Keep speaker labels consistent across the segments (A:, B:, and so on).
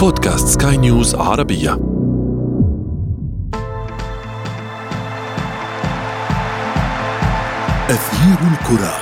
A: بودكاست سكاي نيوز عربية. أثير الكرة.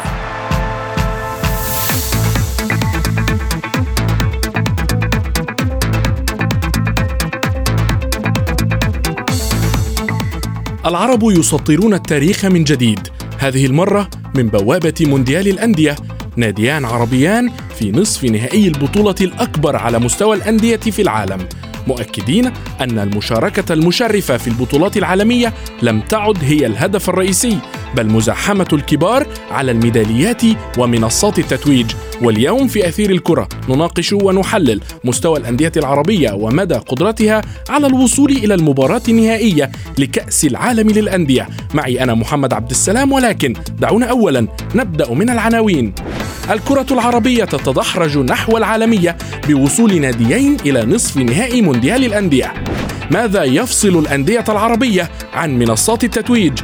B: العرب يسطرون التاريخ من جديد. هذه المرة من بوابة مونديال الأندية ناديان عربيان في نصف نهائي البطولة الأكبر على مستوى الأندية في العالم. مؤكدين أن المشاركة المشرفة في البطولات العالمية لم تعد هي الهدف الرئيسي بل مزاحمة الكبار على الميداليات ومنصات التتويج. واليوم في أثير الكرة نناقش ونحلل مستوى الأندية العربية ومدى قدرتها على الوصول إلى المباراة النهائية لكأس العالم للأندية. معي أنا محمد عبد السلام ولكن دعونا أولا نبدأ من العناوين. الكرة العربية تتدحرج نحو العالمية بوصول ناديين إلى نصف نهائي مونديال الأندية. ماذا يفصل الأندية العربية عن منصات التتويج؟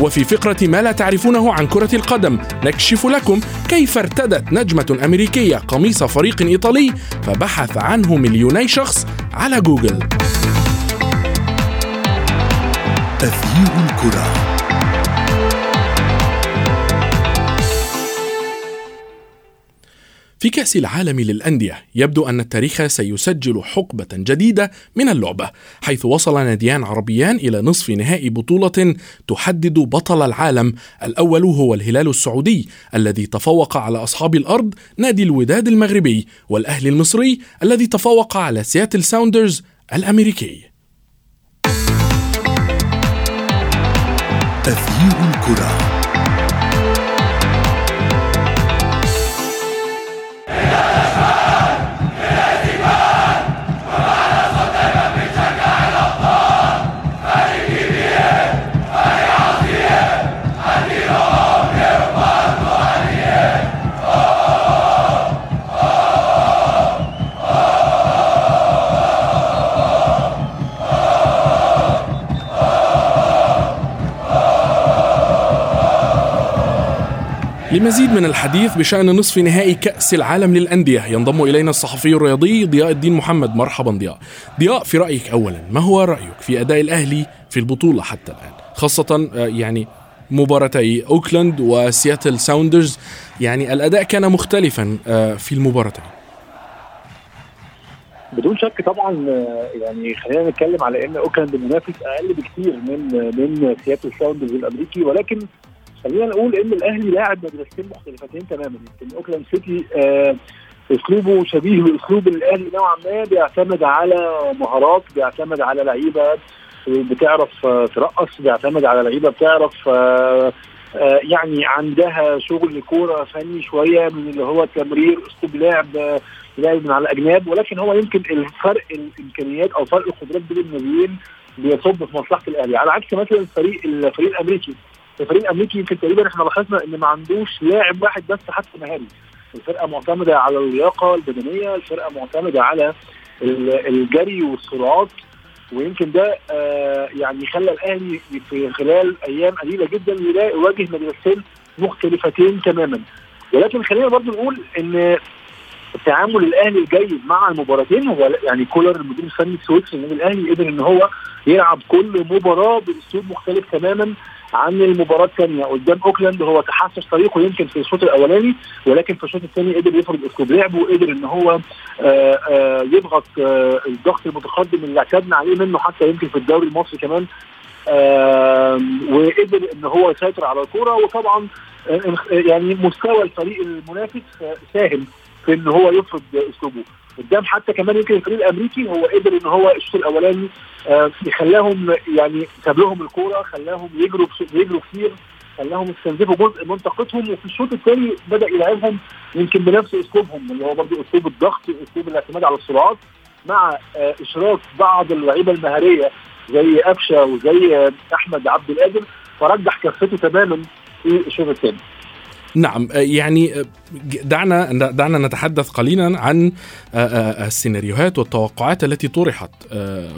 B: وفي فقرة ما لا تعرفونه عن كرة القدم نكشف لكم كيف ارتدت نجمة أمريكية قميص فريق إيطالي فبحث عنه مليوني شخص على جوجل.
A: أثير الكرة.
B: في كأس العالم للأندية يبدو أن التاريخ سيسجل حقبة جديدة من اللعبة حيث وصل ناديان عربيان إلى نصف نهائي بطولة تحدد بطل العالم. الأول هو الهلال السعودي الذي تفوق على أصحاب الأرض نادي الوداد المغربي والأهلي المصري الذي تفوق على سياتل ساوندرز الأمريكي.
A: تغيير الكرة.
B: لمزيد من الحديث بشأن نصف نهائي كأس العالم للأندية ينضم إلينا الصحفي الرياضي ضياء الدين محمد. مرحبا ضياء. ضياء في رأيك أولا ما هو رأيك في أداء الأهلي في البطولة حتى الآن؟ خاصة آه، يعني مباراتي أوكلاند وسياتل ساوندرز يعني الأداء كان مختلفا آه، في المباراتين.
C: بدون شك طبعا آه، يعني خلينا نتكلم على إن أوكلاند منافس أقل بكثير من من سياتل ساوندرز الأمريكي ولكن خلينا نقول إن الأهلي لاعب مدرستين مختلفتين تماما. يمكن أوكلاند سيتي آه أسلوبه شبيه بأسلوب الأهلي نوعا ما بيعتمد على مهارات بيعتمد على لعيبة بتعرف آه، ترقص بيعتمد على لعيبة بتعرف آه آه يعني عندها شغل كورة فني شوية من اللي هو التمرير أسلوب لعب آه لعب من على الأجناب. ولكن هو يمكن الفرق الإمكانيات أو فرق القدرات بين الناديين بيصب في مصلحة الأهلي. على عكس مثلا الفريق الفريق الأمريكي. الفريق الأمريكي يمكن تقريبا إحنا لاحظنا إن ما عندوش لاعب واحد بس حتى مهاري. الفرقة معتمدة على اللياقة البدنية الفرقة معتمدة على الجري والسرعات ويمكن ده آه يعني خلى الأهلي في خلال أيام قليلة جدا يواجه مدرستين مختلفتين تماما. ولكن خلينا برضو نقول إن التعامل الأهلي الجيد مع المباراتين هو يعني كولر المدير الفني السويسري النادي الأهلي قدر إن هو يلعب كل مباراة بأسلوب مختلف تماما. عن المباراة الثانية قدام أوكلاند هو تحسس طريقه يمكن في الشوط الأولاني ولكن في الشوط الثاني قدر يفرض أسلوب لعبه وقدر إن هو آه، آآ يضغط آه، الضغط المتقدم اللي اعتدنا عليه منه حتى يمكن في الدوري المصري كمان. وقدر إن هو يسيطر على الكورة وطبعا آه، يعني مستوى الفريق المنافس ساهم في إن هو يفرض أسلوبه. قدام حتى كمان يمكن الفريق الأمريكي هو قدر إن هو الشوط الأولاني آه يخلاهم يعني ساب لهم الكورة خلاهم يجروا يجروا كتير خلاهم يستنزفوا جزء من طاقتهم وفي الشوط الثاني بدأ يلعبهم يمكن بنفس أسلوبهم اللي هو برضه أسلوب الضغط أسلوب الاعتماد على السرعات مع آه إشراك بعض اللعيبة المهارية زي قفشه وزي آه أحمد عبد القادر فرجح كفته تماما في الشوط الثاني
B: نعم آه، يعني آه، دعنا دعنا نتحدث قليلا عن آه، السيناريوهات والتوقعات التي طرحت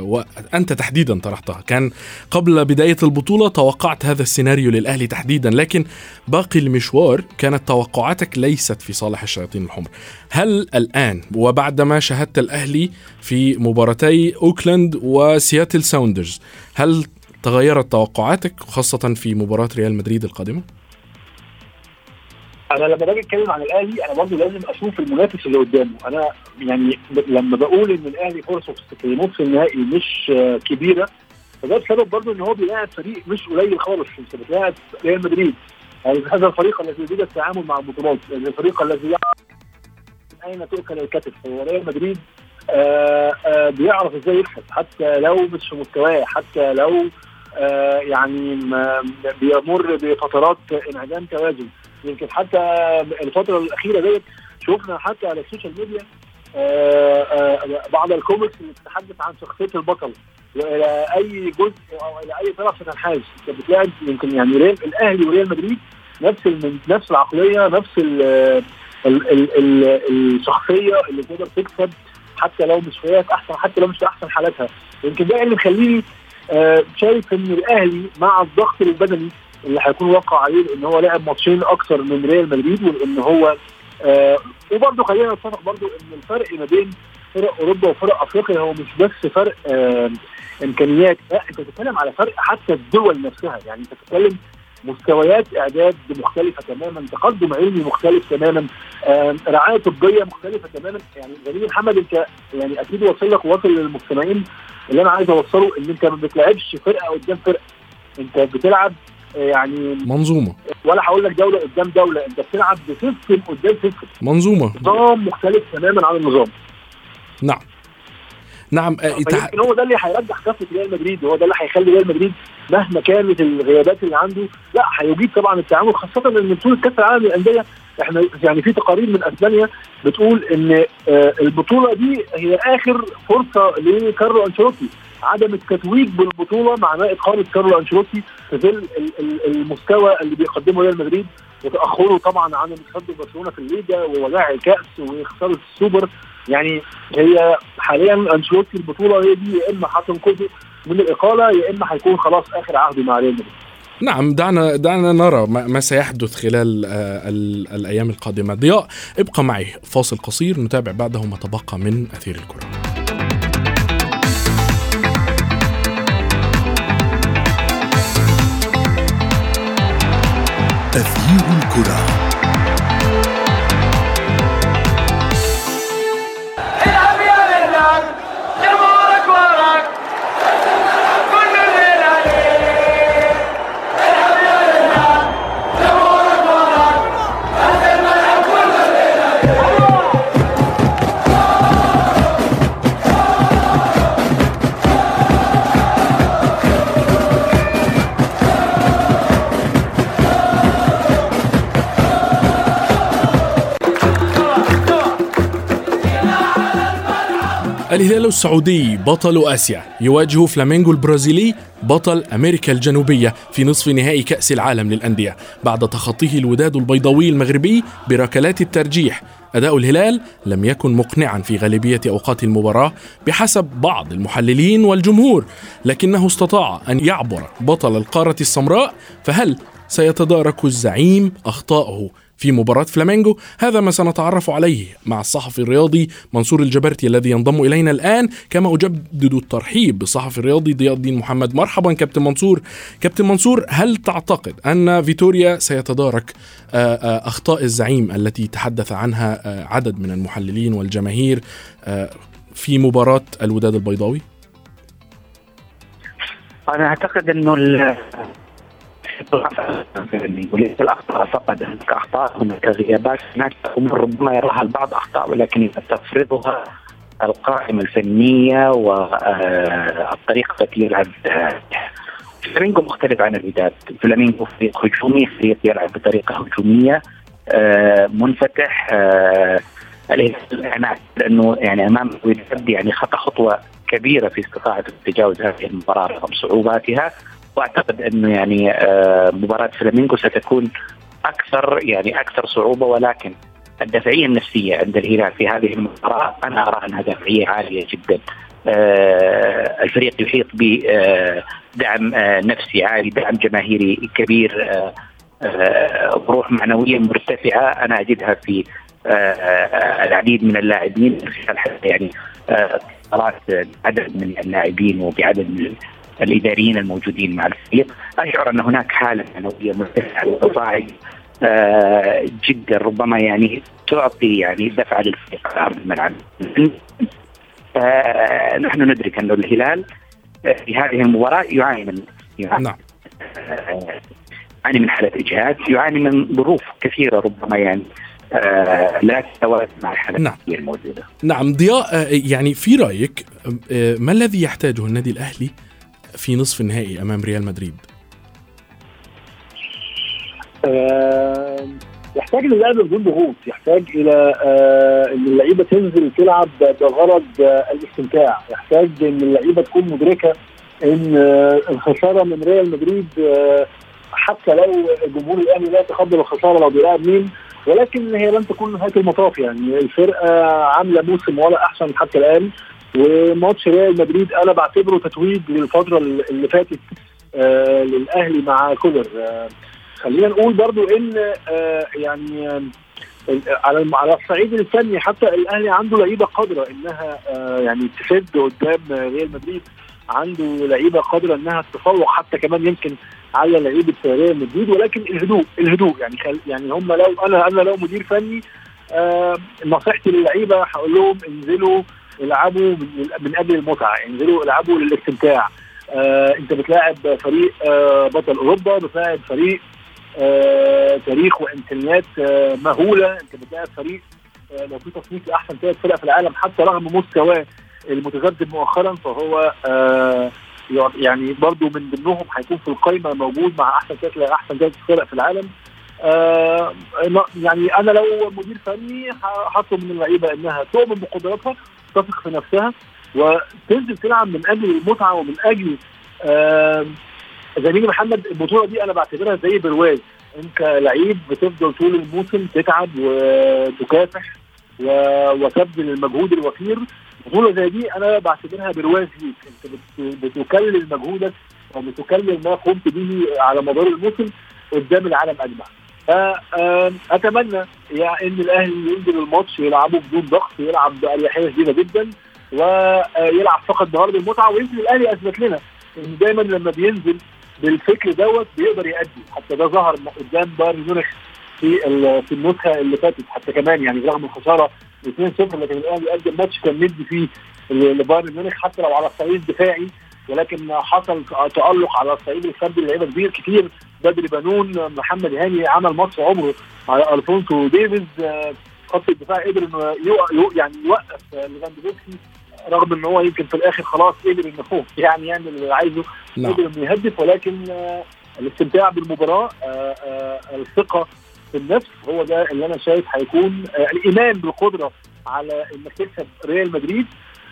B: وأنت تحديدا طرحتها. كان قبل بداية البطولة توقعت هذا السيناريو للأهلي تحديدا لكن باقي المشوار كانت توقعاتك ليست في صالح الشياطين الحمر. هل الآن وبعدما شاهدت الأهلي في مباراتي أوكلاند وسياتل ساوندرز هل تغيرت توقعاتك خاصة في مباراة ريال مدريد القادمة؟
C: أنا لما باجي أتكلم عن الأهلي أنا برضه لازم أشوف المنافس اللي قدامه. أنا يعني لما بقول إن الأهلي فرصة في نصف النهائي مش كبيرة فده بسبب برضه إن هو بيلاعب فريق مش قليل خالص انت بتلاعب ريال مدريد. يعني هذا الفريق الذي يريد التعامل مع البطولات الفريق الذي يعرف أين تؤكل الكتف. هو ريال مدريد آآ آآ بيعرف إزاي يكسب حتى لو مش في مستواه حتى لو يعني بيمر بفترات انعدام توازن. يمكن حتى الفترة الأخيرة ديت شفنا حتى على السوشيال ميديا آآ آآ بعض الكوميكس اللي بتتحدث عن شخصية البطل وإلى أي جزء أو إلى أي طرف تنحاز انت بتلاقي يمكن يعني ريال الأهلي وريال مدريد نفس نفس العقلية نفس ال ال ال ال الشخصية اللي تقدر تكسب حتى لو مش في احسن حتى لو مش في أحسن حالاتها. يمكن ده اللي مخليني شايف إن الأهلي مع الضغط البدني اللي هيكون واقع عليه لأن هو لعب ماتشين أكثر من ريال مدريد وإن هو آه وبرضه خلينا نتفق برضه إن الفرق ما بين فرق أوروبا وفرق أفريقيا هو مش بس فرق آه إمكانيات لا أنت بتتكلم على فرق حتى الدول نفسها. يعني أنت بتتكلم مستويات إعداد مختلفة تماما تقدم علمي مختلف تماما آه رعاية طبية مختلفة تماما. يعني جميل محمد أنت يعني أكيد واصل لك واصل للمستمعين. اللي أنا عايز أوصله إن أنت ما بتلعبش فرقة قدام فرقة. أنت بتلعب يعني
B: منظومة.
C: ولا هقول لك دولة قدام دولة. انت بتلعب بسيستم قدام سيستم
B: منظومة.
C: نظام مختلف تماما عن النظام.
B: نعم. نعم
C: يمكن هو ده اللي هيرجح كفه ريال مدريد وهو ده اللي هيخلي ريال مدريد مهما كانت الغيابات اللي عنده لا هيجيب طبعا التعامل خاصة إن بطولة كأس العالم للأندية إحنا يعني في تقارير من أسبانيا بتقول إن البطولة دي هي آخر فرصة لكارلو أنشيلوتي. عدم التتويج بالبطولة معناه إقالة كارلو أنشيلوتي في ظل المستوى اللي بيقدمه ريال مدريد وتأخره طبعا عن تصدر برشلونة في الليجا ووداع الكأس وخسارة السوبر. يعني هي حاليا أنشيلوتي البطولة هي دي يا إما هتنقذه من الإقالة يا إما هيكون خلاص آخر عهده مع ريال مدريد.
B: نعم دعنا دعنا نرى ما سيحدث خلال الأيام القادمة. ضياء ابقى معي فاصل قصير نتابع بعده ما تبقى من أثير الكرة.
A: تغيير
B: الهلال السعودي بطل آسيا. يواجه فلامينغو البرازيلي بطل أمريكا الجنوبية في نصف نهائي كأس العالم للأندية. بعد تخطيه الوداد البيضاوي المغربي بركلات الترجيح أداء الهلال لم يكن مقنعا في غالبية أوقات المباراة بحسب بعض المحللين والجمهور لكنه استطاع أن يعبر بطل القارة السمراء فهل سيتدارك الزعيم أخطاءه في مباراة فلامينغو هذا ما سنتعرف عليه مع الصحفي الرياضي منصور الجبرتي الذي ينضم إلينا الآن. كما أجدد الترحيب بالصحفي الرياضي ضياء الدين محمد. مرحبا كابتن منصور. كابتن منصور هل تعتقد أن فيتوريا سيتدارك أخطاء الزعيم التي تحدث عنها عدد من المحللين والجماهير في مباراة الوداد البيضاوي؟
D: أنا أعتقد أنه وليس الاخطاء فقط هناك اخطاء هناك غيابات هناك امور ربما يراها البعض اخطاء ولكن تفرضها القائمه الفنيه والطريقة التي يلعب فلامينغو مختلف عن الوداد فلامينغو فريق هجومي فريق يلعب بطريقه هجوميه منفتح أنا انه يعني امام الوداد يعني خطا خطوه كبيره في استطاعته تجاوز هذه المباراه رغم صعوباتها واعتقد انه يعني مباراة فلامينغو ستكون أكثر يعني أكثر صعوبة ولكن الدافعية النفسية عند الهلال في هذه المباراة أنا أرى أنها دافعية عالية جدا. آه الفريق يحيط بدعم آه نفسي عالي، دعم جماهيري كبير آه روح معنوية مرتفعة أنا أجدها في العديد من اللاعبين يعني عدد من اللاعبين وبعدد من الإداريين الموجودين مع الفريق أشعر أن هناك حالة معنويه مرتفعه وتصاعد آه جدا ربما يعني تعطي يعني دفعة للفريق على ارض الملعب. آه نحن ندرك أن الهلال في هذه المباراة يعاني من يعاني نعم. آه يعاني من حالة إجهاد، يعاني من ظروف كثيرة ربما يعني آه لا تتوازن مع الحالة
B: نعم.
D: الموجودة.
B: نعم ضياء يعني في رأيك ما الذي يحتاجه النادي الأهلي في نصف النهائي أمام ريال مدريد؟
C: آه يحتاج للعب بدون ضغوط، يحتاج إلى آه إن اللعيبة تنزل تلعب بغرض آه الاستمتاع، يحتاج إن اللعيبة تكون مدركة إن الخسارة من ريال مدريد حتى لو جمهور الأهلي لا يتقبل الخسارة لو بيلعب مين ولكن هي لن تكون نهاية المطاف يعني الفرقة عاملة موسم ولا أحسن حتى الآن وماتش ريال مدريد أنا بعتبره تتويج للفترة اللي فاتت آه للأهلي مع كولر. آه خلينا نقول برضو إن آه يعني آه على على الصعيد الفني حتى الأهلي عنده لعيبة قادرة إنها آه يعني تسد قدام ريال مدريد. عنده لعيبة قادرة إنها تتفوق حتى كمان يمكن على لعيبة ريال مدريد. ولكن الهدوء الهدوء يعني خل يعني هم لو أنا أنا لو مدير فني آه نصيحتي للعيبة هقول لهم انزلوا العبوا من, أجل المتعة انزلوا العبوا للاستمتاع. آه أنت بتلاعب فريق آه بطل أوروبا بتلاعب فريق آه تاريخ وإمكانيات آه مهولة. أنت بتلاعب فريق آه لو في تصنيف لأحسن ثلاث فرق في العالم حتى رغم مستواه المتذبذب مؤخرا فهو آه يعني برضه من ضمنهم هيكون في القائمه موجود مع أحسن ثلاث أحسن ثلاث فرق في العالم. آه يعني أنا لو مدير فني هطلب من اللعيبة إنها تؤمن بقدراتها تثق في نفسها وتنزل تلعب من أجل المتعة ومن أجل زميلي محمد البطولة دي أنا بعتبرها زي برواز. أنت لعيب بتفضل طول الموسم تتعب وتكافح وتبذل المجهود الوفير بطولة زي دي أنا بعتبرها برواز ليك. أنت بتكلل مجهودك وبتكلل ما قمت به على مدار الموسم قدام العالم أجمع. فاتمنى يعني إن الأهلي ينزل الماتش يلعبه بدون ضغط يلعب بأريحية شديدة جدا ويلعب فقط بغرض المتعة ويمكن الأهلي أثبت لنا إن دايما لما بينزل بالفكر دوت بيقدر يأدي. حتى ده ظهر قدام بايرن ميونخ في في النسخة اللي فاتت حتى كمان يعني رغم الخسارة 2-0 لكن الأهلي قدم ماتش كان مدي فيه لبايرن ميونخ حتى لو على الصعيد الدفاعي ولكن حصل تألق على الصعيد الفردي لعيبة كتير كتير. بدري بنون محمد هاني عمل ماتش عمره على ألفونسو ديفيز. خط الدفاع قدر إنه يعني يوقف ليفاندوفسكي رغم إن هو يمكن في الآخر خلاص قدر ان هو يعني يعمل اللي عايزه قدر إنه يهدف. ولكن الاستمتاع بالمباراة الثقة في النفس هو ده اللي أنا شايف هيكون الإيمان بالقدرة على إنك تكسب ريال مدريد.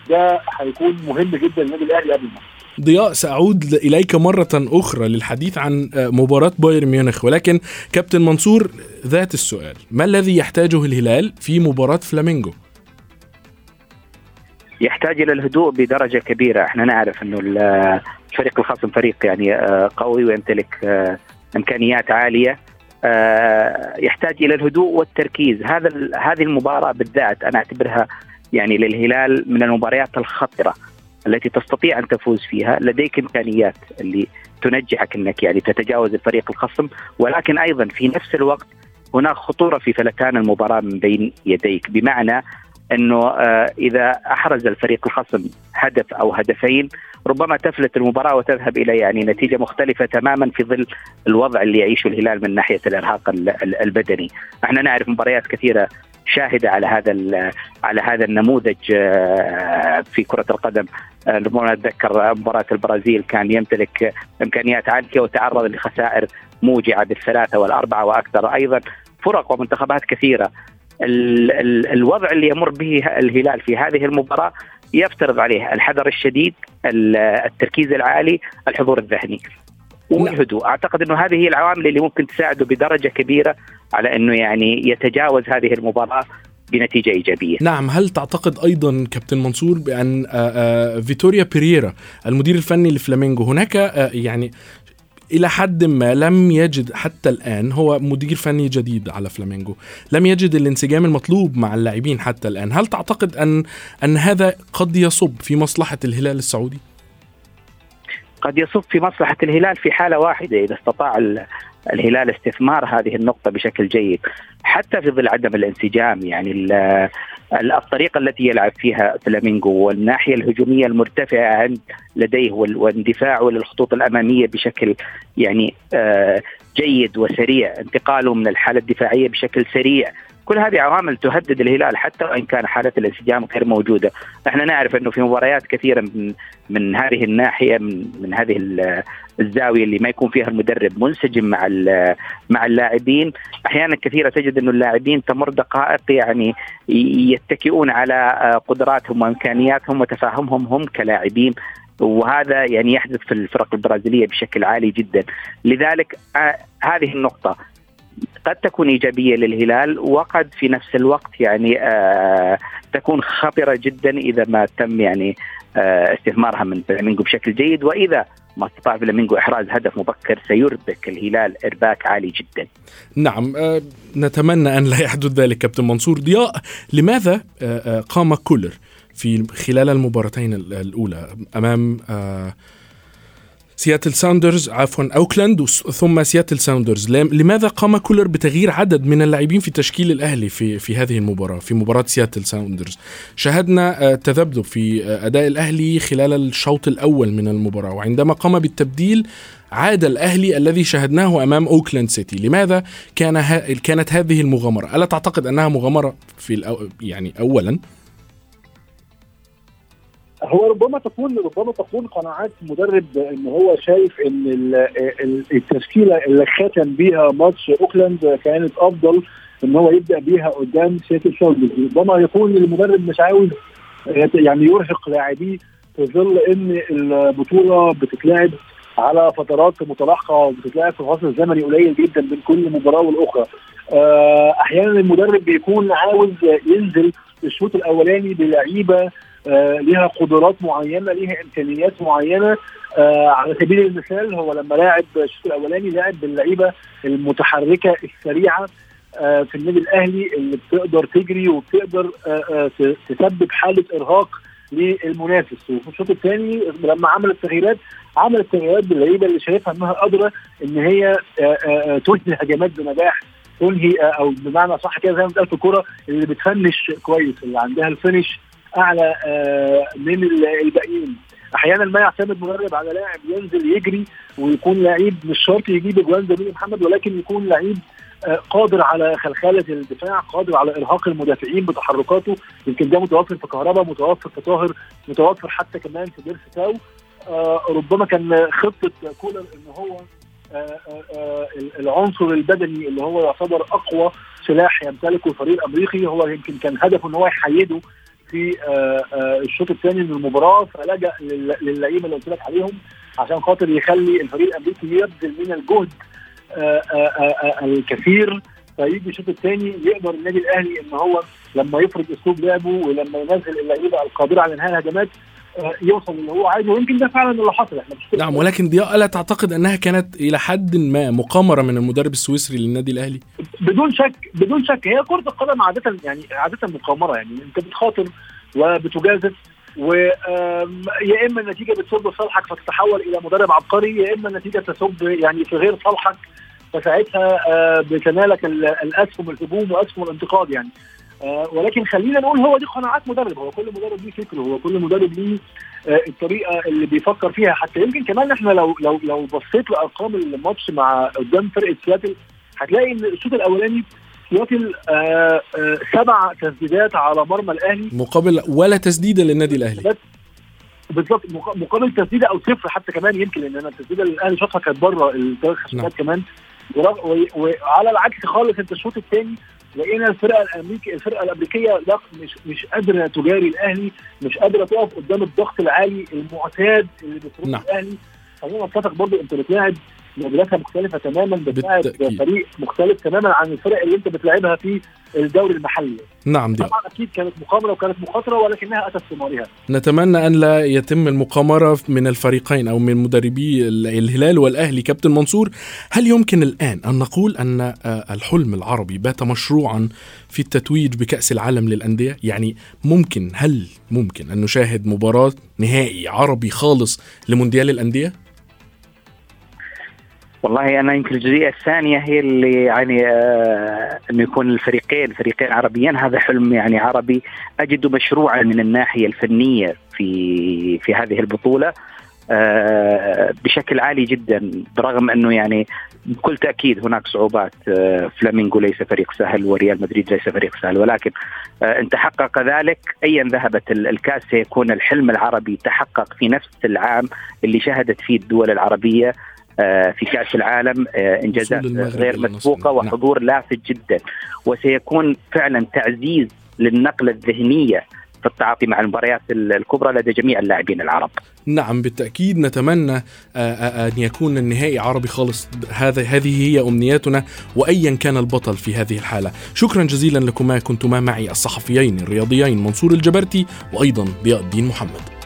C: ده هيكون مهم جدا للنادي الاهلي قبل الماتش.
B: ضياء سأعود إليك مرة أخرى للحديث عن مباراة بايرن ميونخ ولكن كابتن منصور ذات السؤال ما الذي يحتاجه الهلال في مباراة فلامينغو؟
D: يحتاج إلى الهدوء بدرجة كبيرة. إحنا نعرف أنه الفريق الخصم فريق يعني قوي ويمتلك إمكانيات عالية. يحتاج إلى الهدوء والتركيز. هذا هذه المباراة بالذات أنا أعتبرها يعني للهلال من المباريات الخطرة. التي تستطيع أن تفوز فيها لديك إمكانيات اللي تنجحك أنك يعني تتجاوز الفريق الخصم. ولكن أيضا في نفس الوقت هناك خطورة في فلتان المباراة من بين يديك بمعنى أنه آه إذا أحرز الفريق الخصم هدف أو هدفين ربما تفلت المباراة وتذهب إلى يعني نتيجة مختلفة تماما في ظل الوضع اللي يعيشه الهلال من ناحية الإرهاق البدني، إحنا نعرف مباريات كثيرة شاهدة على هذا على هذا النموذج في كرة القدم. ربما اتذكر مباراة البرازيل كان يمتلك إمكانيات عالية وتعرض لخسائر موجعة بالثلاثة والأربعة وأكثر. أيضا فرق ومنتخبات كثيرة. ال ال الوضع اللي يمر به الهلال في هذه المباراة يفترض عليه الحذر الشديد التركيز العالي الحضور الذهني والهدوء. أعتقد إنه هذه هي العوامل اللي ممكن تساعده بدرجة كبيرة على إنه يعني يتجاوز هذه المباراة بنتيجة إيجابية.
B: نعم، هل تعتقد أيضا كابتن منصور بأن فيتوريا بيريرا المدير الفني لفلامينجو هناك يعني إلى حد ما لم يجد حتى الآن هو مدير فني جديد على فلامينجو لم يجد الانسجام المطلوب مع اللاعبين حتى الآن هل تعتقد أن أن هذا قد يصب في مصلحة الهلال السعودي
D: قد يصب في مصلحة الهلال في حالة واحدة إذا استطاع الهلال استثمار هذه النقطة بشكل جيد حتى في ظل عدم الانسجام يعني الطريقة التي يلعب فيها فلامينغو والناحية الهجومية المرتفعة عند لديه واندفاعه للخطوط الأمامية بشكل يعني آه، جيد وسريع انتقاله من الحالة الدفاعية بشكل سريع كل هذه عوامل تهدد الهلال حتى وإن كان حالة الانسجام غير موجودة، إحنا نعرف إنه في مباريات كثيرة من من هذه الناحية من, من هذه الزاوية اللي ما يكون فيها المدرب منسجم مع مع اللاعبين، أحيانا كثيرة تجد إنه اللاعبين تمر دقائق يعني يتكئون على قدراتهم وإمكانياتهم وتفاهمهم هم كلاعبين. وهذا يعني يحدث في الفرق البرازيلية بشكل عالي جدا. لذلك آه هذه النقطة. قد تكون إيجابية للهلال وقد في نفس الوقت يعني آه تكون خطرة جدا إذا ما تم يعني آه استثمارها من فلامينجو بشكل جيد وإذا ما استطاع فلامينجو إحراز هدف مبكر سيربك الهلال إرباك عالي جدا.
B: نعم آه نتمنى أن لا يحدث ذلك كابتن منصور ضياء لماذا آه, آه، قام كولر في خلال المباراتين الأولى أمام آه سياتل ساوندرز عفوا اوكلاند ثم سياتل ساوندرز لماذا قام كولر بتغيير عدد من اللاعبين في تشكيل الأهلي في في هذه المباراة في مباراة سياتل ساوندرز شاهدنا آه، تذبذب في آه، أداء الأهلي خلال الشوط الأول من المباراة وعندما قام بالتبديل عاد الأهلي الذي شاهدناه أمام اوكلاند سيتي لماذا كان ها كانت هذه المغامرة؟ ألا تعتقد أنها مغامرة في الأو يعني اولا؟
C: هو ربما تكون ربما تكون قناعات مدرب إن هو شايف إن التشكيلة اللي ختم بيها ماتش أوكلاند كانت أفضل إن هو يبدأ بيها قدام سياتل ساوندرز ربما يكون المدرب مش عاوز يعني يرهق لاعبيه في ظل إن البطولة بتتلعب على فترات متلاحقة وبتتلعب في فاصل زمني قليل جدا بين كل مباراة والأخرى. آه، أحيانا المدرب بيكون عاوز ينزل الشوط الأولاني بلعيبة ليها قدرات معينة ليها إمكانيات معينة. آه على سبيل المثال هو لما لاعب الشوط الأولاني لاعب باللعيبة المتحركة السريعة آه في النادي الأهلي اللي بتقدر تجري وبتقدر آه آه تسبب حالة إرهاق للمنافس. وفي الشوط الثاني لما عمل التغييرات عمل التغييرات باللعيبة اللي شايفها إنها قادره إن هي آه، آه، تنهي الهجمات بنجاح تنهي أو بمعنى صح كده زي ما بتقال في الكوره اللي بتفنش كويس اللي عندها ال finish أعلى آه، من الباقيين. أحيانا ما يعتمد مدرب على لاعب ينزل يجري ويكون لعيب مش شرط يجيب اجوان زي محمد ولكن يكون لعيب آه، قادر على خلخله الدفاع قادر على إرهاق المدافعين بتحركاته. يمكن ده متوفر في كهرباء متوفر في طاهر متوفر حتى كمان في بيرس تاو آه ربما كان خطة كولر إن هو العنصر البدني اللي هو يعتبر أقوى سلاح يمتلكه الفريق الأمريكي. هو يمكن كان هدفه إن هو يحيده في آه، آه، الشوط الثاني من المباراة فلجأ للعيبة اللي قلت لك عليهم عشان خاطر يخلي الفريق الامريكي يبذل من الجهد آه، الكثير. فيجي الشوط الثاني يقدر النادي الأهلي إن هو لما يفرض أسلوب لعبه ولما ينزل اللعيبة القادرة على إنهاء الهجمات يوصل اللي هو عايزه ويمكن ده فعلا اللي حصل إحنا
B: نعم ولكن ضياء ألا تعتقد أنها كانت إلى حد ما مقامرة من المدرب السويسري للنادي الأهلي؟
C: بدون شك بدون شك هي كرة القدم عادة يعني عادة مقامرة يعني أنت بتخاطر وبتجازف ويا إما النتيجة بتصب في صالحك فتتحول إلى مدرب عبقري يا إما النتيجة تصب يعني في غير صالحك فساعتها آه، بتنالك الأسهم الهجوم وأسهم الانتقاد يعني آه ولكن خلينا نقول هو دي قناعات مدرب. هو كل مدرب ليه فكره هو كل مدرب ليه آه الطريقة اللي بيفكر فيها. حتى يمكن كمان إحنا لو لو لو بصيت لأرقام الماتش مع قدام فرقة سياتل هتلاقي إن الشوط الأولاني سياتل آه آه سبع تسديدات على مرمى الأهلي.
B: مقابل ولا تسديده للنادي الأهلي.
C: بالظبط مقابل تسديدة أو صفر حتى كمان يمكن لأن التسديدة اللي الأهلي شاطها كانت بره الثلاث نعم. كمان. وعلى العكس خالص أنت الشوط الثاني لقينا الفرقة الامريكي الفرقة الأمريكية لا مش مش قادرة تجاري الأهلي مش قادرة تقف قدام الضغط العالي المعتاد اللي بيصرفه نعم. الأهلي خلينا نتفق برضه أنت بتلاعب مدرسة مختلفة تماما بتلاعب. فريق مختلف تماما عن الفرق اللي انت بتلعبها في الدوري المحلي.
B: نعم دي.
C: طبعا أكيد كانت مقامرة وكانت مخاطرة ولكنها أتت ثمارها
B: نتمنى أن لا يتم المقامرة من الفريقين أو من مدربي ال- الهلال والأهلي. كابتن منصور هل يمكن الآن أن نقول أن آه، الحلم العربي بات مشروعا في التتويج بكأس العالم للأندية؟ يعني ممكن هل ممكن أن نشاهد مباراة نهائي عربي خالص لمونديال الأندية؟
D: والله أنا يمكن الجزئية الثانية هي اللي يعني آه إنه يكون الفريقين فريقين عربيين. هذا حلم يعني عربي اجده مشروعا من الناحية الفنية في في هذه البطولة آه بشكل عالي جدا. برغم إنه يعني بكل تأكيد هناك صعوبات آه فلامينغو ليس فريق سهل وريال مدريد ليس فريق سهل. ولكن آه إن تحقق ذلك ايا ذهبت ال- الكاس سيكون الحلم العربي تحقق في نفس العام اللي شهدت فيه الدول العربية. في كأس العالم آه، انجازات غير مسبوقة
B: النهائي.
D: وحضور لافت جدا. وسيكون فعلا تعزيز للنقلة الذهنية في التعاطي مع المباريات ال- الكبرى لدى جميع اللاعبين العرب.
B: نعم بالتأكيد نتمنى آه، آه، أن يكون النهائي عربي خالص. هذا هذه هي أمنياتنا وأيا كان البطل في هذه الحالة. شكرا جزيلا لكما كنتما معي الصحفيين الرياضيين منصور الجبرتي وأيضا ضياء الدين محمد.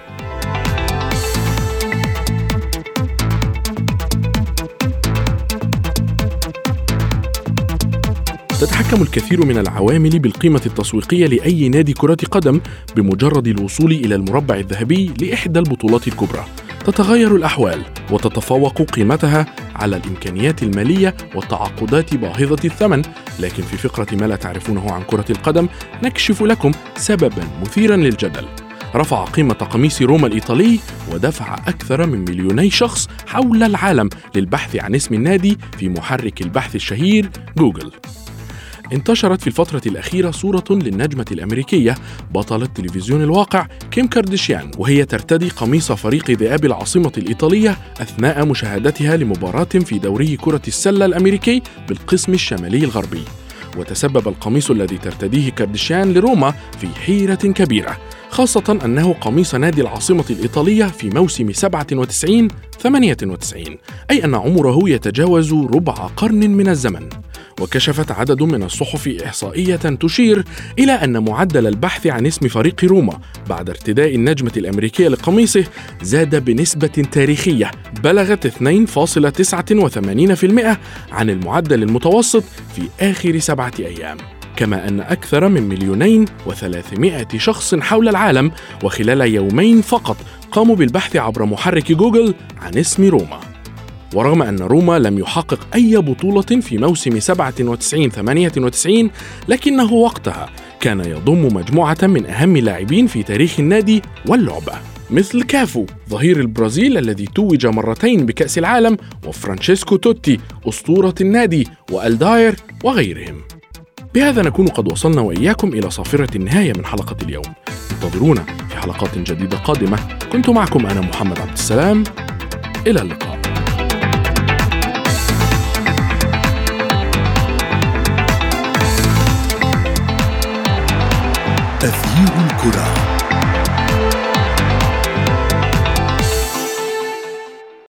B: تتحكم الكثير من العوامل بالقيمة التسويقية لأي نادي كرة قدم بمجرد الوصول إلى المربع الذهبي لإحدى البطولات الكبرى. تتغير الأحوال وتتفوق قيمتها على الإمكانيات المالية والتعاقدات باهظة الثمن، لكن في فقرة ما لا تعرفونه عن كرة القدم نكشف لكم سببا مثيرا للجدل. رفع قيمة قميص روما الإيطالي ودفع أكثر من مليوني شخص حول العالم للبحث عن اسم النادي في محرك البحث الشهير جوجل. انتشرت في الفترة الأخيرة صورة للنجمة الأمريكية بطلة تلفزيون الواقع كيم كارديشيان وهي ترتدي قميص فريق ذئاب العاصمة الإيطالية أثناء مشاهدتها لمباراة في دوري كرة السلة الأمريكي بالقسم الشمالي الغربي. وتسبب القميص الذي ترتديه كارديشيان لروما في حيرة كبيرة خاصة أنه قميص نادي العاصمة الإيطالية في موسم 97 98 أي أن عمره يتجاوز ربع قرن من الزمن. وكشفت عدد من الصحف إحصائية تشير إلى أن معدل البحث عن اسم فريق روما بعد ارتداء النجمة الأمريكية لقميصه زاد بنسبة تاريخية بلغت 2.89% عن المعدل المتوسط في آخر سبعة أيام. كما أن أكثر من مليونين وثلاثمائة شخص حول العالم وخلال يومين فقط قاموا بالبحث عبر محرك جوجل عن اسم روما. ورغم أن روما لم يحقق أي بطولة في موسم 97-98 لكنه وقتها كان يضم مجموعة من أهم اللاعبين في تاريخ النادي واللعبة مثل كافو ظهير البرازيل الذي توج مرتين بكأس العالم وفرانشيسكو توتي أسطورة النادي وألداير وغيرهم. بهذا نكون قد وصلنا وإياكم إلى صافرة النهاية من حلقة اليوم. انتظرونا في حلقات جديدة قادمة. كنت معكم أنا محمد عبد السلام. إلى اللقاء.
A: أثير الكرة